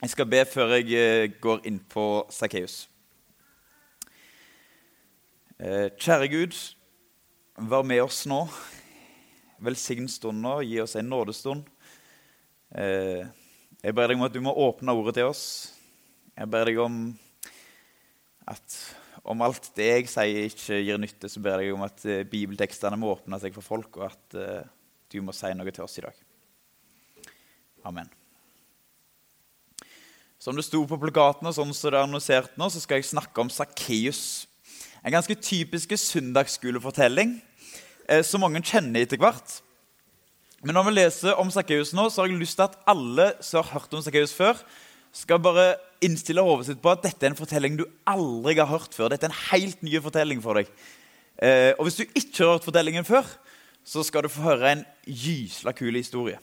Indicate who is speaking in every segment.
Speaker 1: Jeg skal be før jeg eh, går inn på Sakkeus. Eh, kjære Gud, vær med oss nå. Velsign stunden, gi oss en nådestund. Eh, jeg ber deg om at du må åpne ordet til oss. Jeg ber deg om at om alt det jeg sier, ikke gir nytte, så ber jeg deg om at bibeltekstene må åpne seg for folk, og at du må si noe til oss i dag. Amen. Som det sto på plakatene, sånn som det er annonsert nå, så skal jeg snakke om Sakkeus. En ganske typisk søndagsskolefortelling eh, som mange kjenner etter hvert. Men når vi leser om Sakkeus nå, så har jeg lyst til at alle som har hørt om Sakkeus før, skal bare innstille hodet sitt på at dette er en fortelling du aldri har hørt før. Dette er en helt ny fortelling for deg. Eh, og hvis du ikke har hørt fortellingen før, så skal du få høre en gysla kul historie.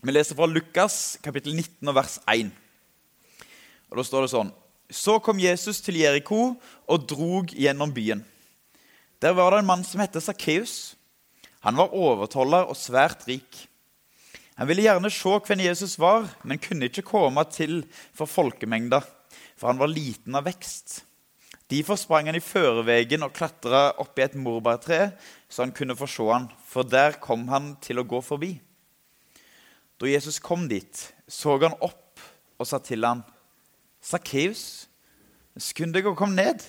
Speaker 1: Vi leser fra Lukas kapittel 19 og vers 1. Og Da står det sånn Så kom Jesus til Jeriko og drog gjennom byen. Der var det en mann som het Sakkeus. Han var overtoller og svært rik. Han ville gjerne se hvem Jesus var, men kunne ikke komme til for folkemengda, for han var liten av vekst. Derfor sprang han i førevegen og klatra opp i et morbærtre, så han kunne få se han, for der kom han til å gå forbi. Da Jesus kom dit, så han opp og sa til han, 'Sakkeus, skynd deg å komme ned,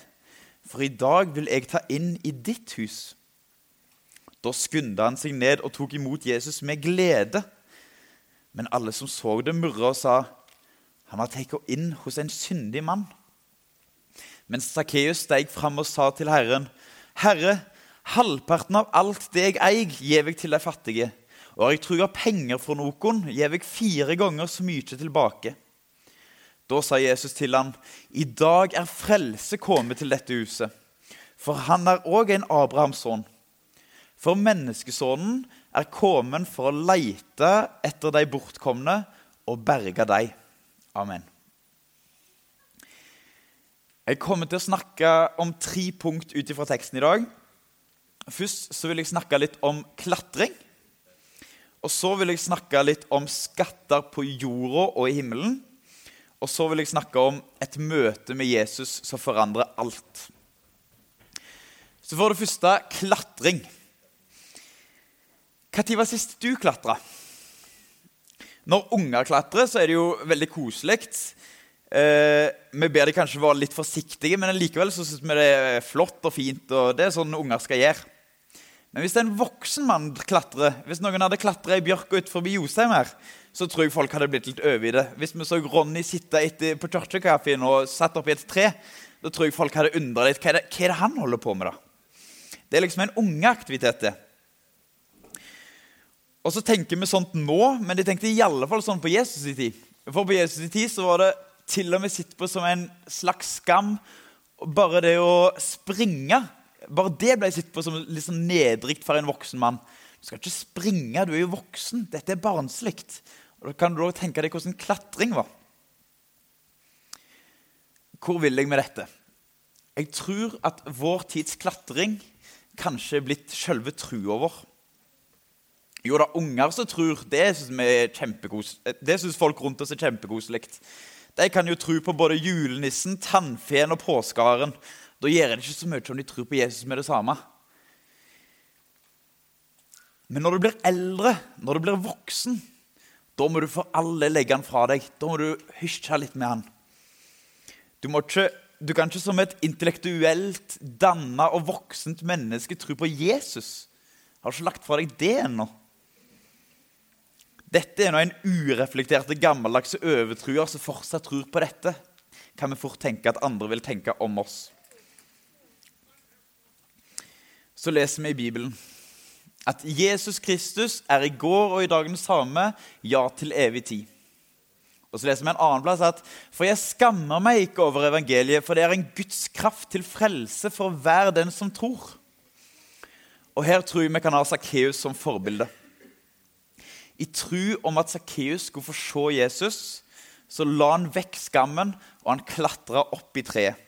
Speaker 1: for i dag vil jeg ta inn i ditt hus.' Da skunda han seg ned og tok imot Jesus med glede. Men alle som så det, murra og sa, 'Han har tatt inn hos en syndig mann.' Men Sakkeus steg fram og sa til Herren, 'Herre, halvparten av alt det jeg eier, gir jeg til de fattige.' 'Og har jeg truga penger for noen, gir jeg fire ganger så mye tilbake.' Da sa Jesus til ham, 'I dag er frelse kommet til dette huset.' For han er òg en Abrahams sønn. For menneskesonen er kommet for å leite etter de bortkomne og berge dem. Amen. Jeg kommer til å snakke om tre punkt ut fra teksten i dag. Først så vil jeg snakke litt om klatring. Og så vil jeg snakke litt om skatter på jorda og i himmelen. Og så vil jeg snakke om et møte med Jesus som forandrer alt. Så for det første klatring. Når var sist du klatra? Når unger klatrer, så er det jo veldig koselig. Eh, vi ber de kanskje være litt forsiktige, men likevel så syns vi det er flott og fint. og Det er sånn unger skal gjøre. Men hvis en voksen mann klatrer, hvis noen hadde klatra i bjørka utenfor Josheim her, så tror jeg folk hadde blitt litt over i det. Hvis vi så Ronny sitte etter, på kirkekaffen og satt oppi et tre, da tror jeg folk hadde undra litt. Hva er, det, hva er, det, han holder på med, da? Det er liksom en ungeaktivitet, det. Og så tenker vi sånt nå, men de tenkte i alle fall sånn på Jesus' i tid. For på Jesus' i tid så var det til og med sett på som en slags skam bare det å springe. Bare det ble sett på som litt sånn nedrikt for en voksen mann. Du skal ikke springe, du er jo voksen. Dette er barnslig. Da kan du også tenke deg hvordan klatring var. Hvor vil jeg med dette? Jeg tror at vår tids klatring kanskje er blitt selve trua vår. Jo da, unger som tror, det syns, det syns folk rundt oss er kjempekoselig. De kan jo tro på både julenissen, tannfeen og påskeharen. Da gjør det ikke så mye om de tror på Jesus med det samme. Men når du blir eldre, når du blir voksen, da må du for alle legge han fra deg. Da må du hysje litt med han. Du, ikke, du, kan ikke som et intellektuelt, danna og voksent menneske tro på Jesus. Har ikke lagt fra deg det ennå? Dette er nå en ureflekterte, gammeldagse overtruer som fortsatt tror på dette. Kan vi fort tenke at andre vil tenke om oss. Så leser vi i Bibelen at Jesus Kristus er i går og i dag den samme, ja, til evig tid. Og så leser vi en annen plass at For jeg skammer meg ikke over evangeliet, for det er en Guds kraft til frelse for hver den som tror. Og her tror jeg vi kan ha Sakkeus som forbilde. I tru om at Sakkeus skulle få se Jesus, så la han vekk skammen, og han klatra opp i treet.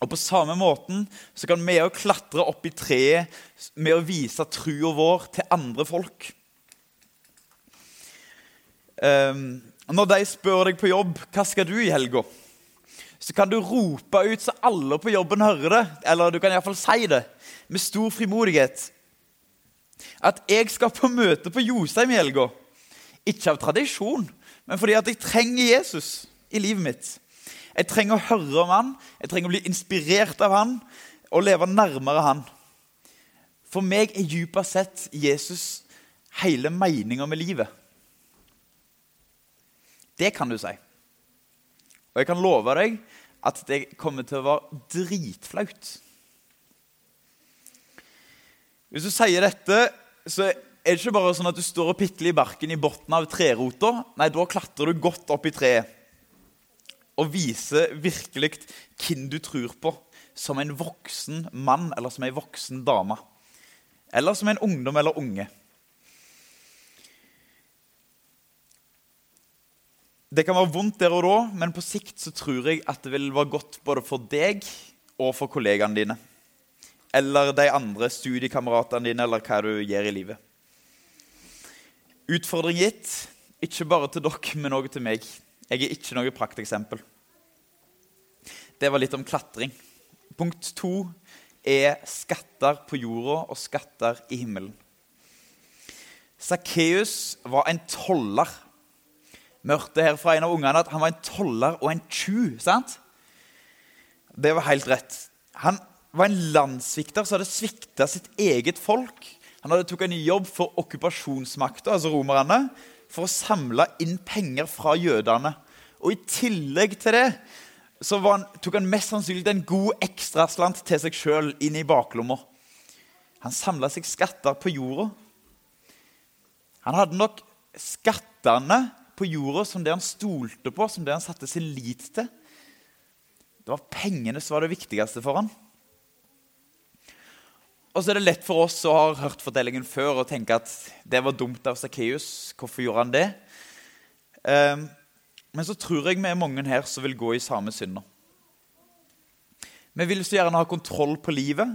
Speaker 1: Og På samme måten så kan vi òg klatre opp i treet med å vise trua vår til andre folk. Um, Når de spør deg på jobb hva skal du i helga, så kan du rope ut så alle på jobben hører det, eller du kan iallfall si det med stor frimodighet. At jeg skal på møte på Josheim i helga. Ikke av tradisjon, men fordi at jeg trenger Jesus i livet mitt. Jeg trenger å høre om han, jeg trenger å bli inspirert av han og leve nærmere han. For meg er dypest sett Jesus hele meninga med livet. Det kan du si. Og jeg kan love deg at det kommer til å være dritflaut. Hvis du sier dette, så er det ikke bare sånn at du står og pitler i barken i bunnen av trerota. Nei, da klatrer du godt opp i treet og viser virkelig hvem du tror på som en voksen mann eller som en voksen dame. Eller som en ungdom eller unge. Det kan være vondt der og da, men på sikt så tror jeg at det vil være godt både for deg og for kollegaene dine. Eller de andre studiekameratene dine, eller hva du gjør i livet. Utfordring gitt, ikke bare til dere, men òg til meg. Jeg er ikke noe prakteksempel. Det var litt om klatring. Punkt to er skatter på jorda og skatter i himmelen. Sakkeus var en toller vi hørte her fra en av ungene at han var en toller og en tjuv. sant? Det var helt rett. Han var en landssvikter som hadde svikta sitt eget folk. Han hadde tok en jobb for okkupasjonsmakta, altså romerne, for å samle inn penger fra jødene. Og i tillegg til det så han, tok han mest sannsynlig en god ekstraslant til seg sjøl inn i baklomma. Han samla seg skatter på jorda. Han hadde nok skattene på jorda som det han stolte på, som det han satte sin lit til. Det var pengene som var det viktigste for han. Og så er det lett for oss som har hørt fortellingen før, å tenke at det var dumt av Sakkeus. Hvorfor gjorde han det? Um, men så tror jeg vi er mange her som vil gå i samme synder. Vi vil så gjerne ha kontroll på livet.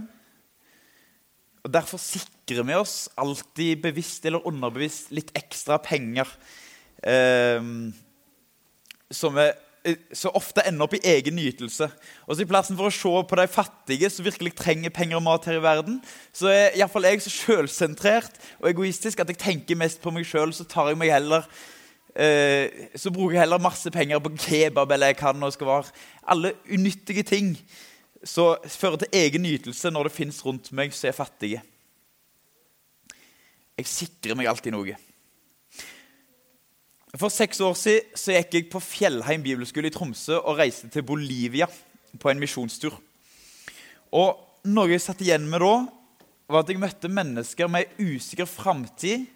Speaker 1: og Derfor sikrer vi oss alltid bevisst eller underbevisst litt ekstra penger eh, som eh, så ofte ender opp i egen nytelse. Og så I plassen for å se på de fattige som virkelig trenger penger og mat her i verden, så er iallfall jeg så selvsentrert og egoistisk at jeg tenker mest på meg sjøl. Så tar jeg meg heller eh, så bruker jeg heller masse penger på kebab eller jeg kan nå skal være. Alle unyttige ting som fører til egen nytelse når det fins rundt meg som er fattige. Jeg sikrer meg alltid noe. For seks år siden så gikk jeg på Fjellheim bibelskole i Tromsø og reiste til Bolivia på en misjonstur. Og Noe jeg satt igjen med da, var at jeg møtte mennesker med usikker framtid.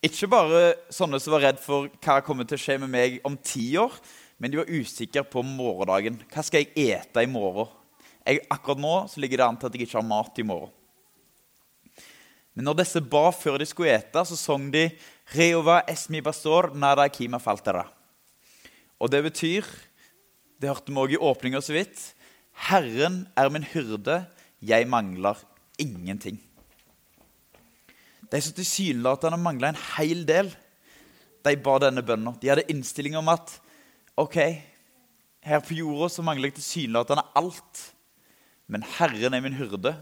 Speaker 1: Ikke bare sånne som var redd for hva kommer til å skje med meg om ti år, men de var usikre på morgendagen. Hva skal jeg ete i morgen? Jeg, akkurat nå ligger det an til at jeg ikke har mat i morgen. Men når disse ba før de skulle ete, så sang de Reova esmi bastor nada kima faltera. Og det betyr, det hørte vi også i åpninga så vidt, Herren er min hyrde, jeg mangler ingenting. De som tilsynelatende mangla en hel del, de ba denne bønnen. De hadde innstilling om at ok, her på jorda så mangler jeg tilsynelatende alt. Men Herren er min hyrde,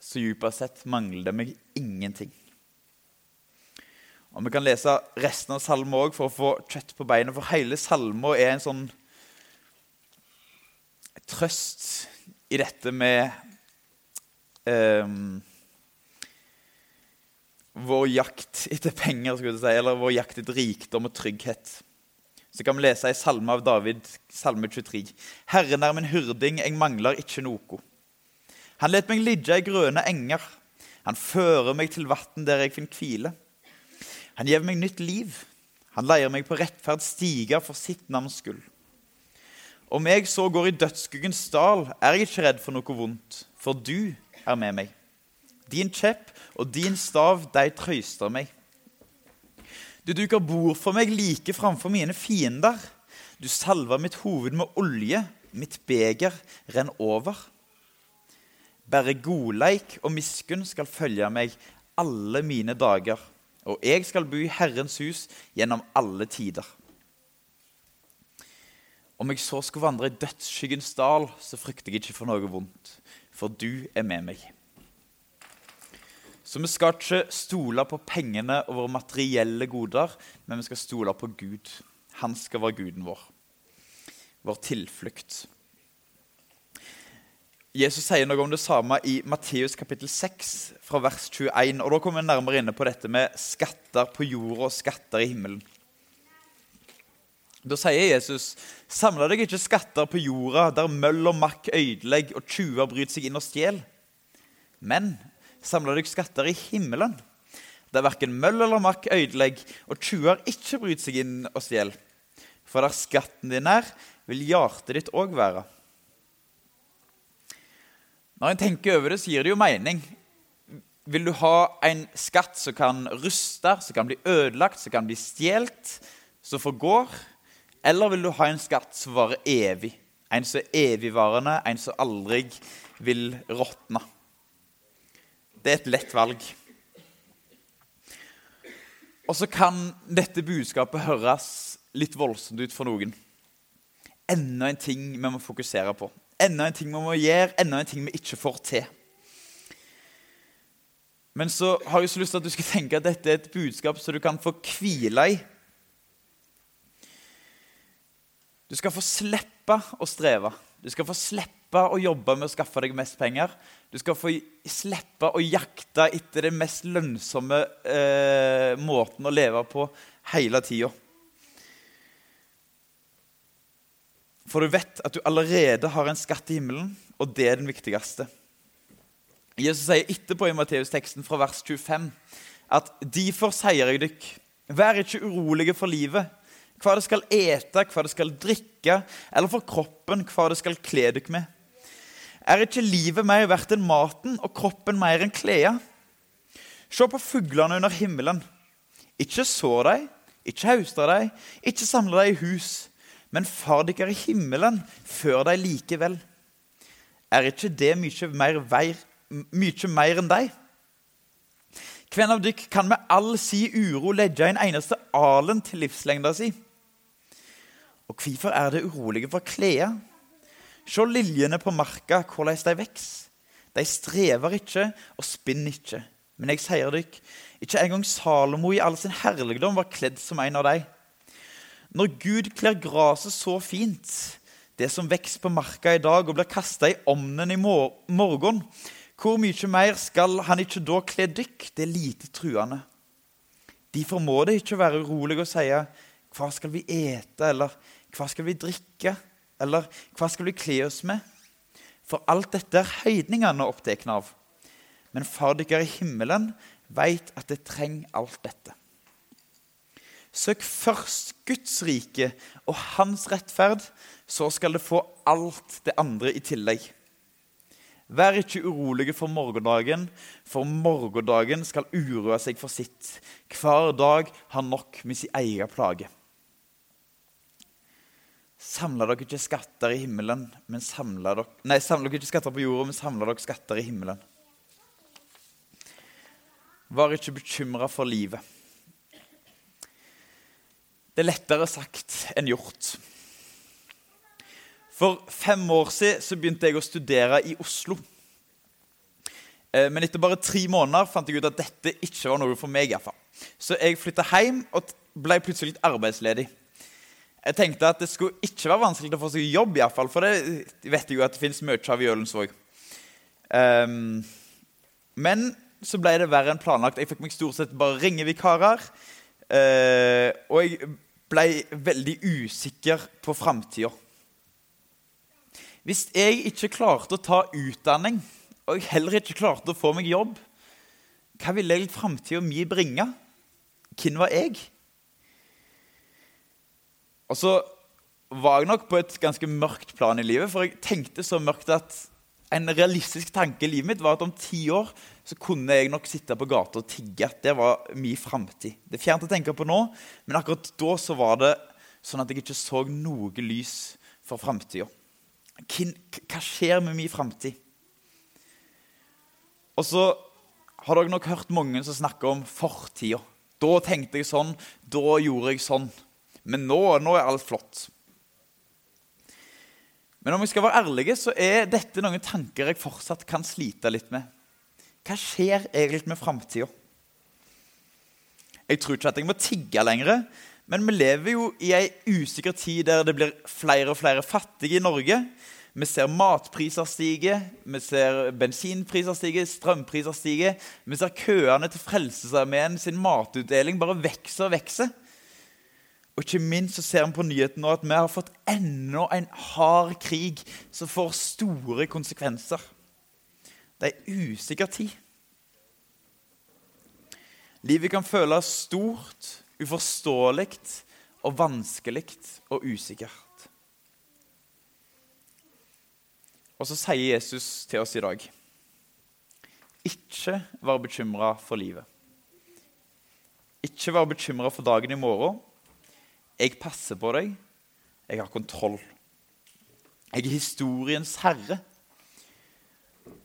Speaker 1: så dypest sett mangler det meg ingenting. Og Vi kan lese resten av salmen òg for å få kjøtt på beina, For hele salmen er en sånn trøst i dette med um, vår jakt etter penger, skulle jeg si, eller vår jakt etter rikdom og trygghet. Så kan vi lese i salme av David, salme 23. Herren er min hyrding, jeg mangler ikke noe. Han let meg ligge i grønne enger. Han fører meg til vann der jeg finner hvile. Han gir meg nytt liv. Han leier meg på rettferd stiger for sitt navns skyld. Om jeg så går i dødsskuggens dal, er jeg ikke redd for noe vondt, for du er med meg. Din kjepp og din stav, de trøyster meg. Du duker bord for meg like framfor mine fiender. Du salver mitt hoved med olje, mitt beger renner over. Bare godleik og miskunn skal følge meg alle mine dager og jeg skal bo i Herrens hus gjennom alle tider. Om jeg så skulle vandre i dødsskyggens dal, så frykter jeg ikke for noe vondt, for du er med meg. Så vi skal ikke stole på pengene og våre materielle goder, men vi skal stole på Gud. Han skal være guden vår, vår tilflukt. Jesus sier noe om det samme i Matteus kapittel 6, fra vers 21. og Da kommer vi nærmere inne på dette med skatter på jorda og skatter i himmelen. Da sier Jesus, 'Samla deg ikke skatter på jorda, der møll og makk ødelegger og tjuver bryter seg inn og stjeler.' Men samla dere skatter i himmelen, der verken møll eller makk ødelegger og tjuver ikke bryter seg inn og stjeler. For der skatten din er, vil hjertet ditt òg være. Når en tenker over det, så gir det jo mening. Vil du ha en skatt som kan ruste, som kan bli ødelagt, som kan bli stjålet, som forgår? Eller vil du ha en skatt som varer evig? En som er evigvarende, en som aldri vil råtne. Det er et lett valg. Og så kan dette budskapet høres litt voldsomt ut for noen. Enda en ting vi må fokusere på. Enda en ting vi må gjøre, enda en ting vi ikke får til. Men så har jeg så lyst til at du skal tenke at dette er et budskap som du kan få hvile i. Du skal få slippe å streve. Du skal få slippe å jobbe med å skaffe deg mest penger. Du skal få slippe å jakte etter den mest lønnsomme eh, måten å leve på hele tida. For du vet at du allerede har en skatt i himmelen, og det er den viktigste. Jesus sier etterpå i Matteus-teksten fra vers 25 at derfor sier jeg dykk, vær ikke urolige for livet, hva det skal ete, hva det skal drikke, eller for kroppen, hva det skal kle dykk med. Er ikke livet mer verdt enn maten og kroppen mer enn klærne? Se på fuglene under himmelen. Ikke så de, ikke hauster de, ikke samler de i hus men far dykkar i himmelen før de likevel. Er ikke det mye mer, veir, mye mer enn deg? Hvem av dykk kan med all si uro legge en eneste alen til livslengda si? Og hvorfor er det urolige for klær? Se liljene på marka, hvordan de vokser. De strever ikke og spinner ikke. Men jeg sier dere, ikke engang Salomo i all sin herligdom var kledd som en av dem. Når Gud kler gresset så fint, det som vokser på marka i dag og blir kasta i ovnen i morgen, hvor mye mer skal han ikke da kle dykk? Det er lite truende. Derfor må det ikke være urolig å si hva skal vi ete, eller hva skal vi drikke, eller hva skal vi kle oss med? For alt dette er høydningene opptatt av. Men far dere i himmelen veit at det trenger alt dette. Søk først Guds rike og hans rettferd, så skal det få alt det andre i tillegg. Vær ikke urolige for morgendagen, for morgendagen skal uroe seg for sitt. Hver dag har nok med sin egen plage. Samla dere ikke skatter i himmelen, men samla dere, nei, samla dere ikke skatter på jorda, men samla dere skatter i himmelen. Var ikke bekymra for livet det er lettere sagt enn gjort. For fem år siden så begynte jeg å studere i Oslo. Eh, men etter bare tre måneder fant jeg ut at dette ikke var noe for meg. I hvert fall. Så jeg flytta hjem og ble plutselig litt arbeidsledig. Jeg tenkte at det skulle ikke være vanskelig å få seg jobb, fall, for det vet jeg jo at det fins mye av i Ølensvåg. Um, men så ble det verre enn planlagt. Jeg fikk meg stort sett bare ringevikarer. Uh, og jeg ble veldig usikker på framtida. Hvis jeg ikke klarte å ta utdanning, og jeg heller ikke klarte å få meg jobb, hva ville framtida mi bringe? Hvem var jeg? Og så var jeg nok på et ganske mørkt plan i livet, for jeg tenkte så mørkt at en realistisk tanke i livet mitt var at om ti år så kunne jeg nok sitte på gata og tigge. Det var min framtid. Det er fjernt å tenke på nå, men akkurat da så var det sånn at jeg ikke så noe lys for framtida. Hva skjer med min framtid? Og så har dere nok hørt mange som snakker om fortida. Da tenkte jeg sånn, da gjorde jeg sånn. Men nå, nå er alt flott. Men om vi skal være ærlige, så er dette noen tanker jeg fortsatt kan slite litt med. Hva skjer egentlig med framtida? Jeg tror ikke at jeg må tigge lenger, men vi lever jo i ei usikker tid der det blir flere og flere fattige i Norge. Vi ser matpriser stige, vi ser bensinpriser stige, strømpriser stige. Vi ser køene til Frelsesarmeen sin matutdeling bare vokse og vokse. Og ikke minst så ser vi på nyheten nå at vi har fått enda en hard krig som får store konsekvenser. Det er usikker tid. Livet kan føles stort, uforståelig og vanskelig og usikkert. Og så sier Jesus til oss i dag ikke vær bekymra for livet. Ikke vær bekymra for dagen i morgen. Jeg passer på deg. Jeg har kontroll. Jeg er historiens herre.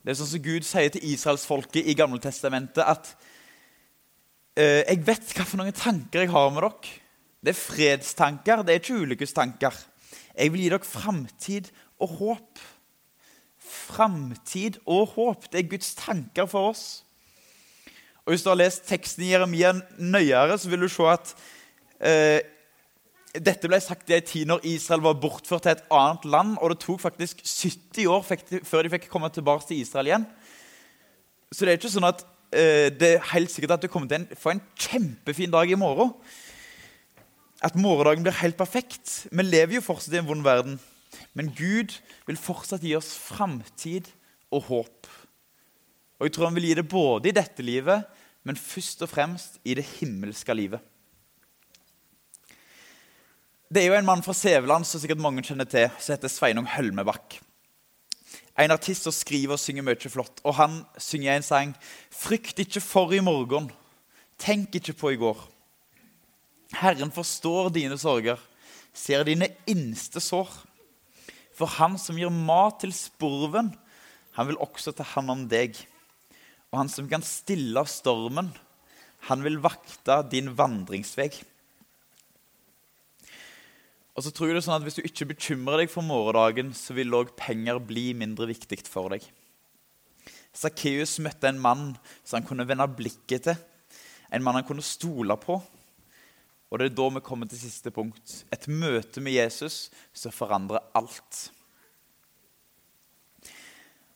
Speaker 1: Det er sånn som Gud sier til israelsfolket i Gammeltestamentet at eh, jeg vet hva for noen tanker jeg har med dere. Det er fredstanker, det er ikke ulykkestanker. Jeg vil gi dere framtid og håp. Framtid og håp. Det er Guds tanker for oss. Og Hvis du har lest teksten i Jeremia nøyere, så vil du se at eh, dette ble sagt i en tid når Israel var bortført til et annet land. Og det tok faktisk 70 år før de fikk komme tilbake til Israel igjen. Så det er ikke sånn at eh, det er helt sikkert at du kommer til å få en kjempefin dag i morgen at morgendagen blir helt perfekt. Vi lever jo fortsatt i en vond verden. Men Gud vil fortsatt gi oss framtid og håp. Og jeg tror han vil gi det både i dette livet, men først og fremst i det himmelske livet. Det er jo en mann fra Sæveland som sikkert mange kjenner til, som heter Sveinung Hølmebakk. En artist som skriver og synger mye flott. Og han synger en sang 'Frykt ikke for i morgen'. Tenk ikke på i går. Herren forstår dine sorger, ser dine innste sår. For han som gir mat til sporven, han vil også ta hand om deg. Og han som kan stille stormen, han vil vakte din vandringsvei. Og så tror jeg det er sånn at Hvis du ikke bekymrer deg for morgendagen, så vil òg penger bli mindre viktig for deg. Sakkeus møtte en mann som han kunne vende blikket til. En mann han kunne stole på. Og det er da vi kommer til siste punkt. Et møte med Jesus som forandrer alt.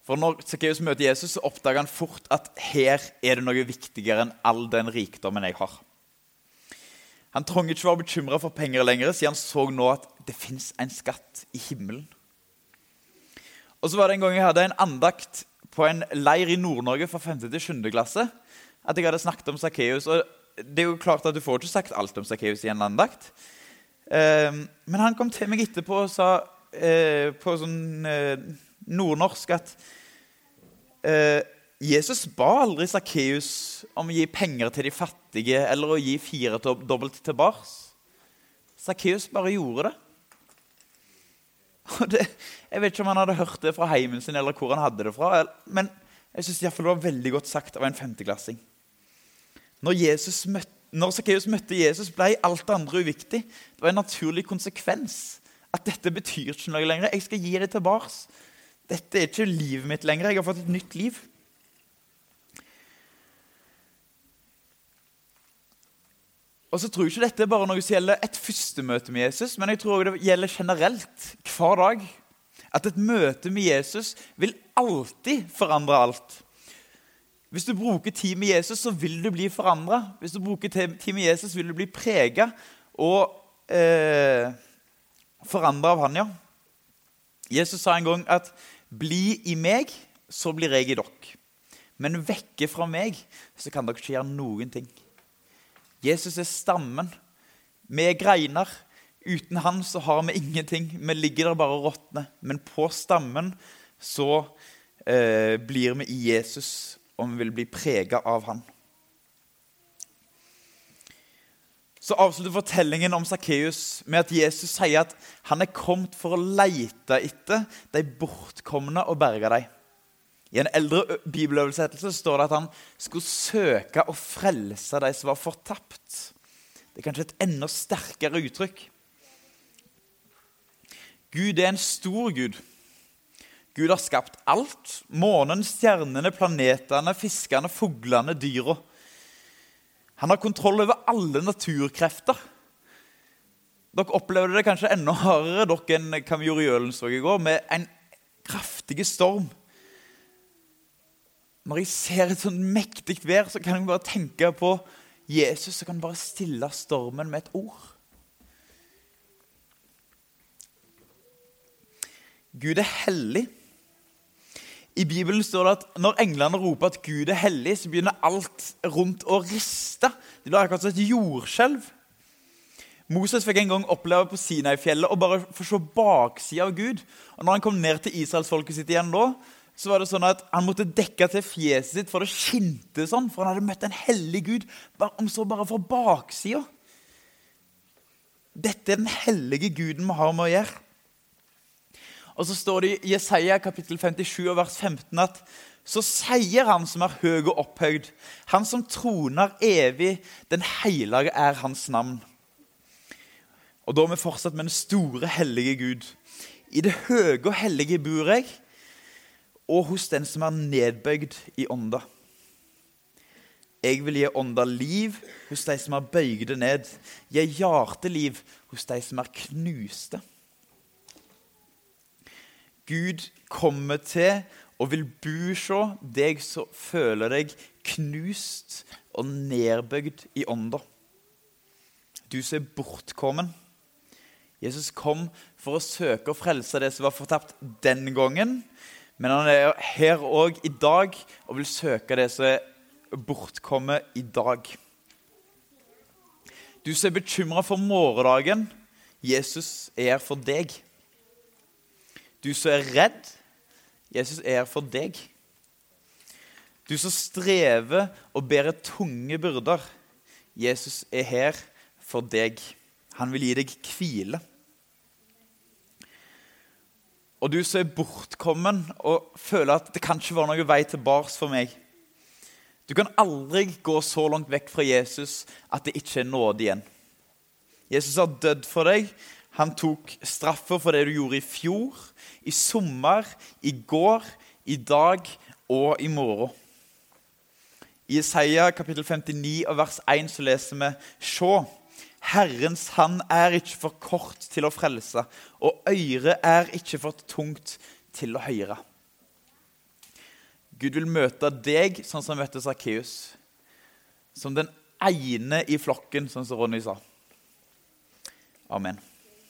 Speaker 1: For Når Sakkeus møter Jesus, så oppdager han fort at her er det noe viktigere enn all den rikdommen jeg har. Han trengte ikke være bekymra for penger lenger, siden han så nå at det fins en skatt i himmelen. Og så var det En gang jeg hadde en andakt på en leir i Nord-Norge fra 5. til 7. klasse. At jeg hadde snakket om Sakkeus det er jo klart at Du får ikke sagt alt om Sakkeus i en andakt. Eh, men han kom til meg etterpå og sa eh, på sånn eh, nordnorsk at Jesus ba aldri Sakkeus om å gi penger til de fattige eller å gi fire dobbelt tilbake. Sakkeus bare gjorde det. det. Jeg vet ikke om han hadde hørt det fra heimen sin eller hvor han hadde det fra. Men jeg synes det var veldig godt sagt av en femteklassing. Når, Jesus møtte, møtte Jesus, ble alt det andre uviktig. Det var en naturlig konsekvens. At dette betyr ikke noe lenger. Jeg skal gi det tilbake. Dette er ikke livet mitt lenger. Jeg har fått et nytt liv. Og så tror jeg ikke dette er bare noe som gjelder et første møte med Jesus, men jeg tror det gjelder generelt hver dag. At et møte med Jesus vil alltid forandre alt. Hvis du bruker tid med Jesus, så vil du bli forandra. Hvis du bruker tid med Jesus, vil du bli prega og eh, forandra av han, ja. Jesus sa en gang at 'bli i meg, så blir jeg i dere'. Men vekke fra meg, så kan dere ikke gjøre noen ting. Jesus er stammen. Vi er greiner. Uten han så har vi ingenting. Vi ligger der bare og råtner. Men på stammen så eh, blir vi i Jesus og vi vil bli prega av han. Så avslutter fortellingen om Sakkeus med at Jesus sier at han er kommet for å leite etter de bortkomne og berge dem. I en eldre bibeløversettelse står det at han skulle søke å frelse de som var fortapt. Det er kanskje et enda sterkere uttrykk. Gud er en stor Gud. Gud har skapt alt. Månen, stjernene, planetene, fiskene, fuglene, dyra. Han har kontroll over alle naturkrefter. Dere opplevde det kanskje enda hardere dere enn gjorde i Ølensvåg i går, med en kraftig storm. Når jeg ser et sånn mektig vær, så kan jeg bare tenke på Jesus så kan bare stille stormen med et ord. Gud er hellig. I Bibelen står det at når englene roper at Gud er hellig, så begynner alt rundt å riste. Det blir akkurat som et jordskjelv. Moses fikk en gang oppleve på Sinai-fjellet å bare få se baksida av Gud. Og når han kom ned til israelsfolket sitt igjen da, så var det sånn at han måtte dekke til fjeset sitt, for det skinte sånn. For han hadde møtt en hellig Gud, om så bare fra baksida. Dette er den hellige guden vi har med å gjøre. Og så står det i Jesaja kapittel 57 og vers 15 at så sier han som er høy og opphøyd, han som troner evig, den hellige er hans navn. Og da er vi fortsatt med den store, hellige Gud. I det høye og hellige bor jeg, og hos den som er nedbøyd i ånda. Jeg vil gi ånda liv hos de som er bøyde ned, gi hjerteliv hos de som er knuste. Gud kommer til og vil hos deg som føler deg knust og nedbøyd i ånda. Du som er bortkommen. Jesus kom for å søke og frelse det som var fortapt den gangen. Men han er her òg i dag og vil søke det som er bortkommet i dag. Du som er bekymra for morgendagen. Jesus er her for deg. Du som er redd, Jesus er her for deg. Du som strever og bærer tunge byrder, Jesus er her for deg. Han vil gi deg hvile. Og du som er bortkommen og føler at det kan ikke være noen vei tilbake for meg. Du kan aldri gå så langt vekk fra Jesus at det ikke er nåde igjen. Jesus har dødd for deg. Han tok straffer for det du gjorde i fjor, i sommer, i går, i dag og i morgen. I Isaiah kapittel 59 og vers 1 så leser vi «Sjå, Herrens hand er ikke for kort til å frelse, og øret er ikke for tungt til å høre. Gud vil møte deg sånn som møtte Sakkeus. Som den ene i flokken, sånn som Ronny sa. Amen.